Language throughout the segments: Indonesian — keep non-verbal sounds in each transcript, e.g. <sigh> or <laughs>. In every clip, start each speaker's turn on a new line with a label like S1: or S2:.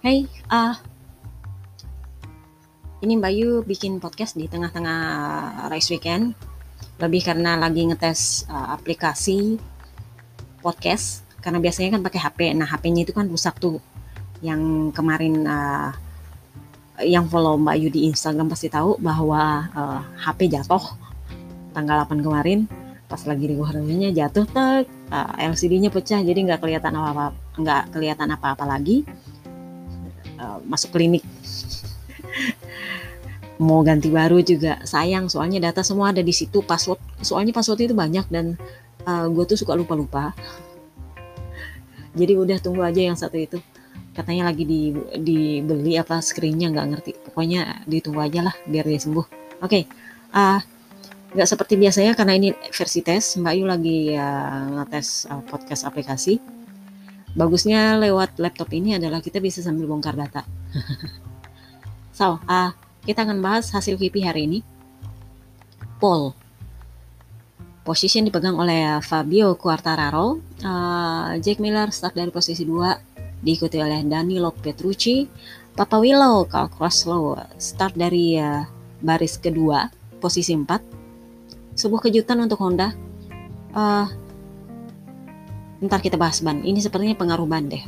S1: Hey, ah, ini Mbak Yu bikin podcast di tengah-tengah race weekend. Lebih karena lagi ngetes uh, aplikasi podcast. Karena biasanya kan pakai HP. Nah, HP-nya itu kan rusak tuh. Yang kemarin uh, yang follow Mbak Yu di Instagram pasti tahu bahwa uh, HP jatuh tanggal 8 kemarin pas lagi di reviewnya jatuh tek uh, LCD-nya pecah jadi nggak kelihatan apa-apa nggak kelihatan apa-apa lagi uh, masuk klinik. Mau ganti baru juga sayang soalnya data semua ada di situ password soalnya password itu banyak dan uh, gue tuh suka lupa-lupa. Jadi udah tunggu aja yang satu itu. Katanya lagi di dibeli apa screennya nggak ngerti. Pokoknya ditunggu aja lah biar dia sembuh. Oke okay. uh, nggak seperti biasanya karena ini versi tes. Mbak Yu lagi uh, ngetes uh, podcast aplikasi bagusnya lewat laptop ini adalah kita bisa sambil bongkar data <laughs> so uh, kita akan bahas hasil KP hari ini. Paul. Position dipegang oleh Fabio Quartararo. Uh, Jack Miller start dari posisi 2, diikuti oleh Danilo Petrucci. Papa Willow, Carl Croslow start dari uh, baris kedua, posisi 4. Sebuah kejutan untuk Honda. Uh, ntar kita bahas ban. Ini sepertinya pengaruh ban deh.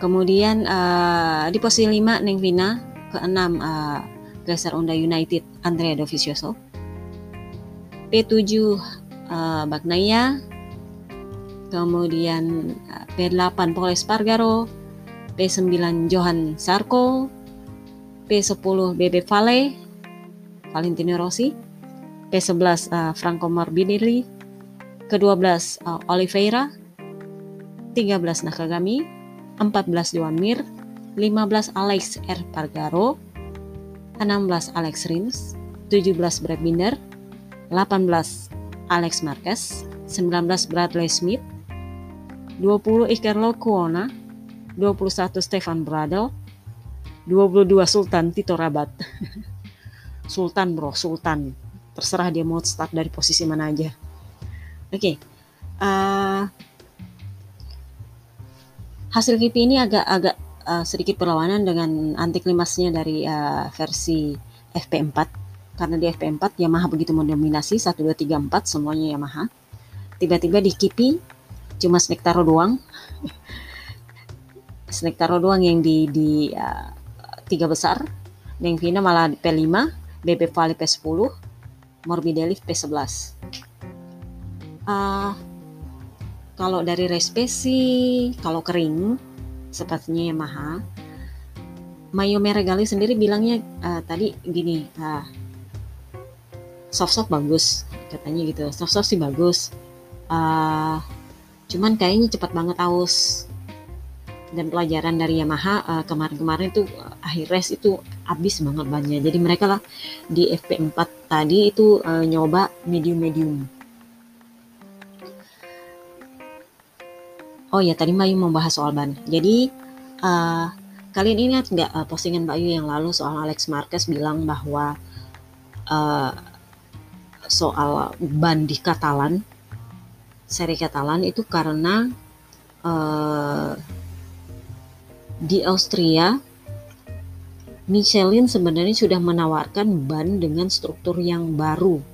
S1: Kemudian uh, di posisi 5 Neng Vina, ke-6 uh, Geser Honda United Andrea Dovizioso. P7 uh, Bagnaya kemudian uh, P8 Paul Espargaro. P9 Johan Sarko. P10 Bebe Vale. Valentino Rossi. P11 uh, Franco Morbidelli. Ke-12 uh, Oliveira 13 Nakagami 14 Joan Mir 15 Alex R. Pargaro 16 Alex Rins, 17 Brad Binder, 18 Alex Marquez, 19 Bradley Smith, 20 Ikerlo Kuona, 21 Stefan Bradel, 22 Sultan Tito Rabat. <laughs> Sultan bro, Sultan. Terserah dia mau start dari posisi mana aja. Oke. Okay. Uh, eh, hasil KP ini agak-agak uh, sedikit perlawanan dengan anti klimasnya dari uh, versi FP4 karena di FP4 Yamaha begitu mendominasi 1 2 3 4 semuanya Yamaha. Tiba-tiba di Kipi cuma Snake Taro doang. <laughs> Snake Taro doang yang di di uh, tiga besar. Neng Vina malah P5, BB Valley P10, Morbidelli P11. Uh, kalau dari sih kalau kering sepertinya Yamaha. Mayo Meregali sendiri bilangnya uh, tadi gini, uh, soft-soft bagus katanya gitu, soft-soft sih bagus. Uh, cuman kayaknya cepat banget aus dan pelajaran dari Yamaha kemarin-kemarin itu uh, akhir race itu habis banget bannya jadi mereka lah di FP4 tadi itu nyoba medium-medium Oh ya tadi Mbak membahas soal ban. Jadi uh, kalian ingat nggak uh, postingan Mbak Yu yang lalu soal Alex Marquez bilang bahwa uh, soal ban di Katalan, seri Katalan itu karena uh, di Austria Michelin sebenarnya sudah menawarkan ban dengan struktur yang baru,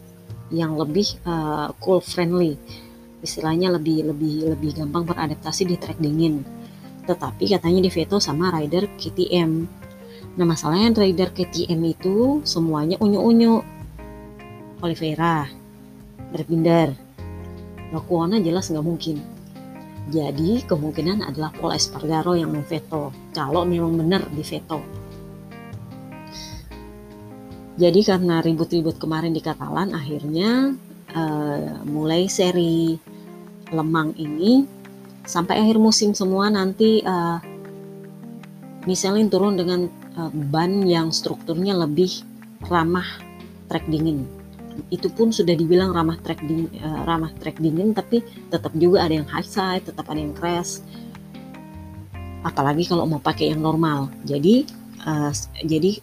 S1: yang lebih uh, cool friendly istilahnya lebih lebih lebih gampang beradaptasi di track dingin. Tetapi katanya di veto sama rider KTM. Nah masalahnya rider KTM itu semuanya unyu-unyu. Oliveira, Berbinder, Lokuona jelas nggak mungkin. Jadi kemungkinan adalah Paul Espargaro yang memveto. Kalau memang benar di veto. Jadi karena ribut-ribut kemarin di Katalan, akhirnya uh, mulai seri lemang ini sampai akhir musim semua nanti uh, misalnya turun dengan uh, ban yang strukturnya lebih ramah trek dingin. Itu pun sudah dibilang ramah trek dingin, uh, ramah trek dingin tapi tetap juga ada yang high side tetap ada yang crash. Apalagi kalau mau pakai yang normal. Jadi uh, jadi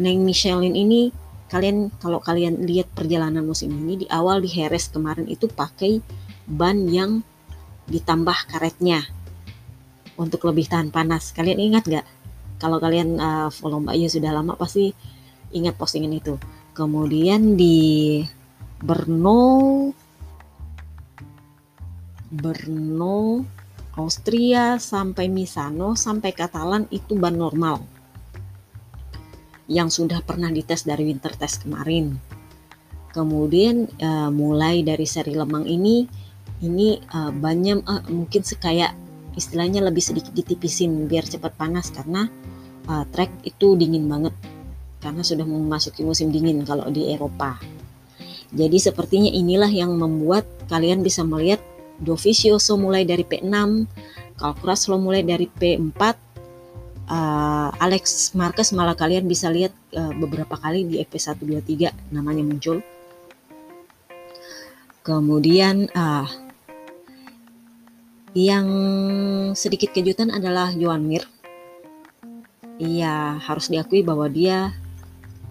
S1: Neng Michelin ini kalian kalau kalian lihat perjalanan musim ini di awal di Heres kemarin itu pakai ban yang ditambah karetnya untuk lebih tahan panas. Kalian ingat nggak? Kalau kalian uh, follow Mbak Yu sudah lama pasti ingat postingan itu. Kemudian di Brno Brno Austria sampai Misano sampai Katalan itu ban normal yang sudah pernah dites dari winter test kemarin. Kemudian uh, mulai dari seri lemang ini ini uh, banyak uh, mungkin sekaya istilahnya lebih sedikit ditipisin biar cepat panas karena uh, trek itu dingin banget karena sudah memasuki musim dingin kalau di Eropa. Jadi sepertinya inilah yang membuat kalian bisa melihat Dovizioso mulai dari P6, Calcruslo mulai dari P4, uh, Alex Marquez malah kalian bisa lihat uh, beberapa kali di FP123 namanya muncul. Kemudian uh, yang sedikit kejutan adalah Joan Mir. Iya, harus diakui bahwa dia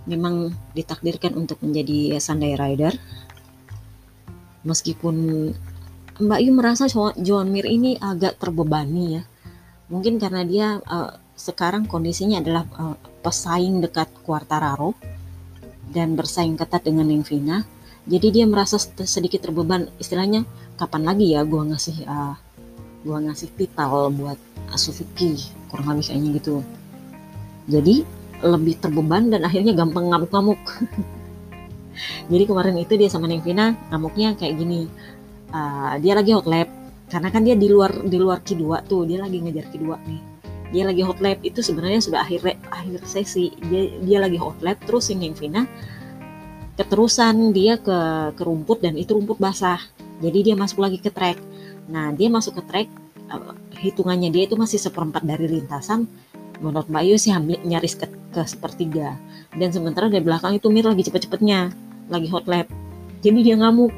S1: memang ditakdirkan untuk menjadi Sunday Rider. Meskipun Mbak Yu merasa Joan Mir ini agak terbebani ya. Mungkin karena dia uh, sekarang kondisinya adalah uh, pesaing dekat Quartararo dan bersaing ketat dengan Ningvina. Jadi dia merasa sedikit terbeban. Istilahnya kapan lagi ya gua ngasih uh, gue ngasih titel buat Suzuki kurang lebih kayaknya gitu. Jadi lebih terbeban dan akhirnya gampang ngamuk-ngamuk. <laughs> Jadi kemarin itu dia sama Nevina ngamuknya kayak gini. Uh, dia lagi hot lap karena kan dia di luar di luar Q2 tuh dia lagi ngejar Q2 nih. Dia lagi hot lap itu sebenarnya sudah akhir akhir sesi. Dia dia lagi hot lap terus yang Nevina keterusan dia ke ke rumput dan itu rumput basah. Jadi dia masuk lagi ke track Nah, dia masuk ke track, uh, hitungannya dia itu masih seperempat dari lintasan. Menurut Mbak Yu sih hampir nyaris ke, ke sepertiga. Dan sementara dari belakang itu Mir lagi cepet-cepetnya, lagi hot lap. Jadi dia ngamuk,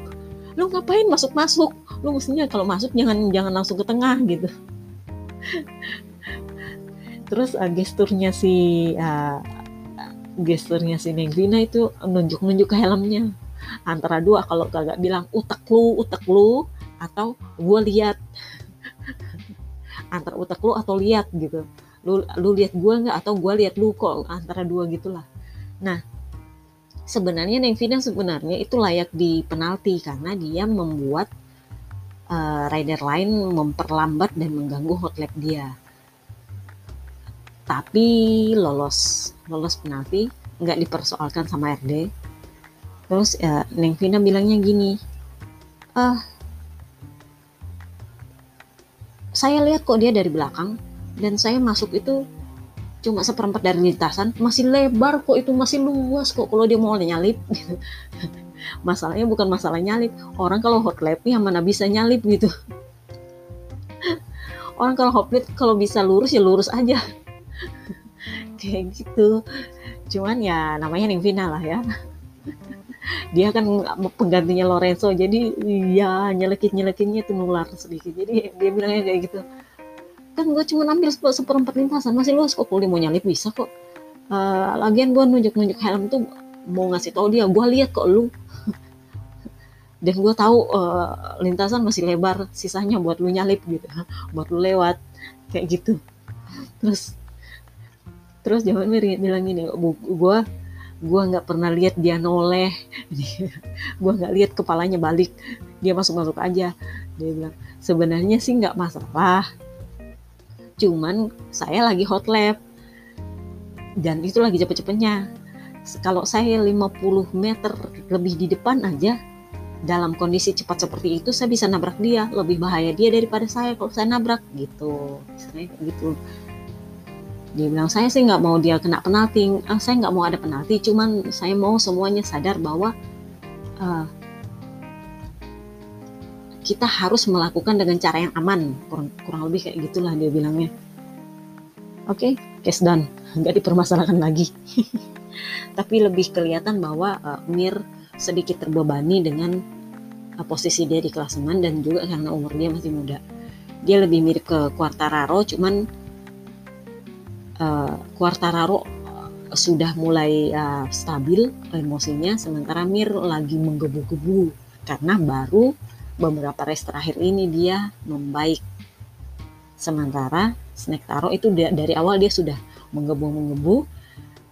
S1: lu ngapain masuk-masuk? Lu mestinya kalau masuk jangan jangan langsung ke tengah gitu. <laughs> Terus uh, gesturnya si uh, gesturnya si Negvina itu nunjuk-nunjuk ke helmnya antara dua kalau kagak bilang utak lu utak lu atau gue lihat. Antara utak lu atau lihat gitu. Lu lu lihat gue nggak atau gue lihat lu kok antara dua gitulah. Nah sebenarnya Nengvina sebenarnya itu layak di penalti karena dia membuat uh, rider lain memperlambat dan mengganggu hot lap dia. Tapi lolos lolos penalti nggak dipersoalkan sama RD terus uh, Nengvina bilangnya gini ah saya lihat kok dia dari belakang dan saya masuk itu cuma seperempat dari lintasan. Masih lebar kok itu masih luas kok kalau dia mau nyalip. Gitu. <laughs> masalahnya bukan masalah nyalip. Orang kalau hot lapnya mana bisa nyalip gitu? <laughs> Orang kalau hot lap kalau bisa lurus ya lurus aja. <laughs> Kayak gitu. Cuman ya namanya yang final lah ya dia kan penggantinya Lorenzo jadi ya nyelekit nyelekitnya itu nular sedikit. Jadi dia bilangnya kayak gitu. Kan gue cuma ambil seperempat lintasan masih luas kok kulit mau nyalip bisa kok. Uh, lagian gue nunjuk nunjuk helm tuh mau ngasih tau dia gue lihat kok lu. <laughs> Dan gue tahu uh, lintasan masih lebar sisanya buat lu nyalip gitu. <laughs> Buat lu lewat kayak gitu. Terus terus jangan bilang gini gue gue nggak pernah lihat dia noleh. <laughs> Gue nggak lihat kepalanya balik. Dia masuk masuk aja. Dia bilang sebenarnya sih nggak masalah. Cuman saya lagi hot lap dan itu lagi cepet-cepetnya. Kalau saya 50 meter lebih di depan aja dalam kondisi cepat seperti itu saya bisa nabrak dia. Lebih bahaya dia daripada saya kalau saya nabrak gitu. Misalnya gitu dia bilang saya sih nggak mau dia kena penalti. Ah, saya nggak mau ada penalti cuman saya mau semuanya sadar bahwa uh, kita harus melakukan dengan cara yang aman. Kurang kurang lebih kayak gitulah dia bilangnya. Oke okay, case done. Nggak dipermasalahkan lagi. <laughs> Tapi lebih kelihatan bahwa uh, Mir sedikit terbebani dengan uh, posisi dia di klasemen dan juga karena umur dia masih muda. Dia lebih mirip ke Quartararo cuman uh, Quartararo uh, sudah mulai uh, stabil emosinya sementara Mir lagi menggebu-gebu karena baru beberapa race terakhir ini dia membaik. Sementara snack taro itu dari awal dia sudah menggebu-menggebu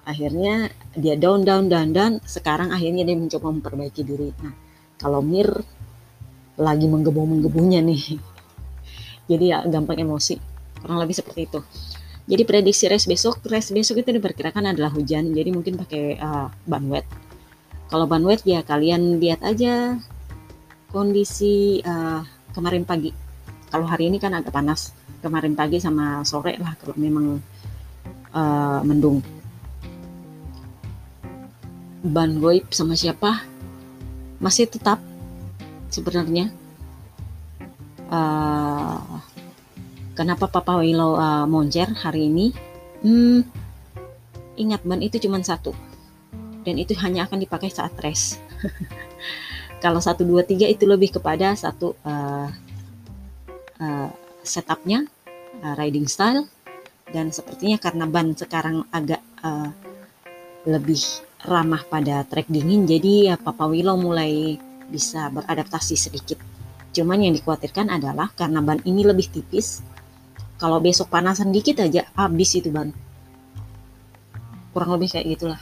S1: akhirnya dia down down down down sekarang akhirnya dia mencoba memperbaiki diri. Nah kalau Mir lagi menggebu-menggebunya nih <laughs> jadi ya gampang emosi kurang lebih seperti itu jadi prediksi race besok race besok itu diperkirakan adalah hujan jadi mungkin pakai uh, ban wet kalau ban wet ya kalian lihat aja kondisi uh, kemarin pagi. Kalau hari ini kan agak panas. Kemarin pagi sama sore lah kalau memang uh, mendung. Ban goib sama siapa? Masih tetap sebenarnya. Uh, kenapa Papa Willow uh, moncer hari ini? Hmm, ingat ban itu cuma satu. Dan itu hanya akan dipakai saat race <laughs> kalau satu dua tiga itu lebih kepada satu uh, uh, setupnya uh, riding style. Dan sepertinya karena ban sekarang agak uh, lebih ramah pada trek dingin jadi ya Papa Willow mulai bisa beradaptasi sedikit. Cuman yang dikhawatirkan adalah karena ban ini lebih tipis kalau besok panasan dikit aja habis itu ban kurang lebih kayak gitulah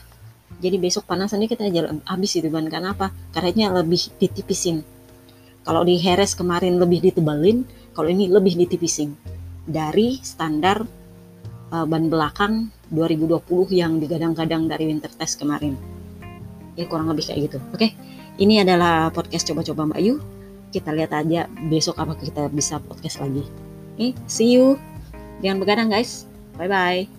S1: jadi besok panasan dikit aja habis itu ban karena apa karetnya lebih ditipisin kalau di Heres kemarin lebih ditebalin kalau ini lebih ditipisin dari standar uh, ban belakang 2020 yang digadang-gadang dari winter test kemarin. Ya kurang lebih kayak gitu. Oke, ini adalah podcast coba-coba Mbak Yu. Kita lihat aja besok apa kita bisa podcast lagi. Oke, see you. Jangan begadang guys. Bye bye.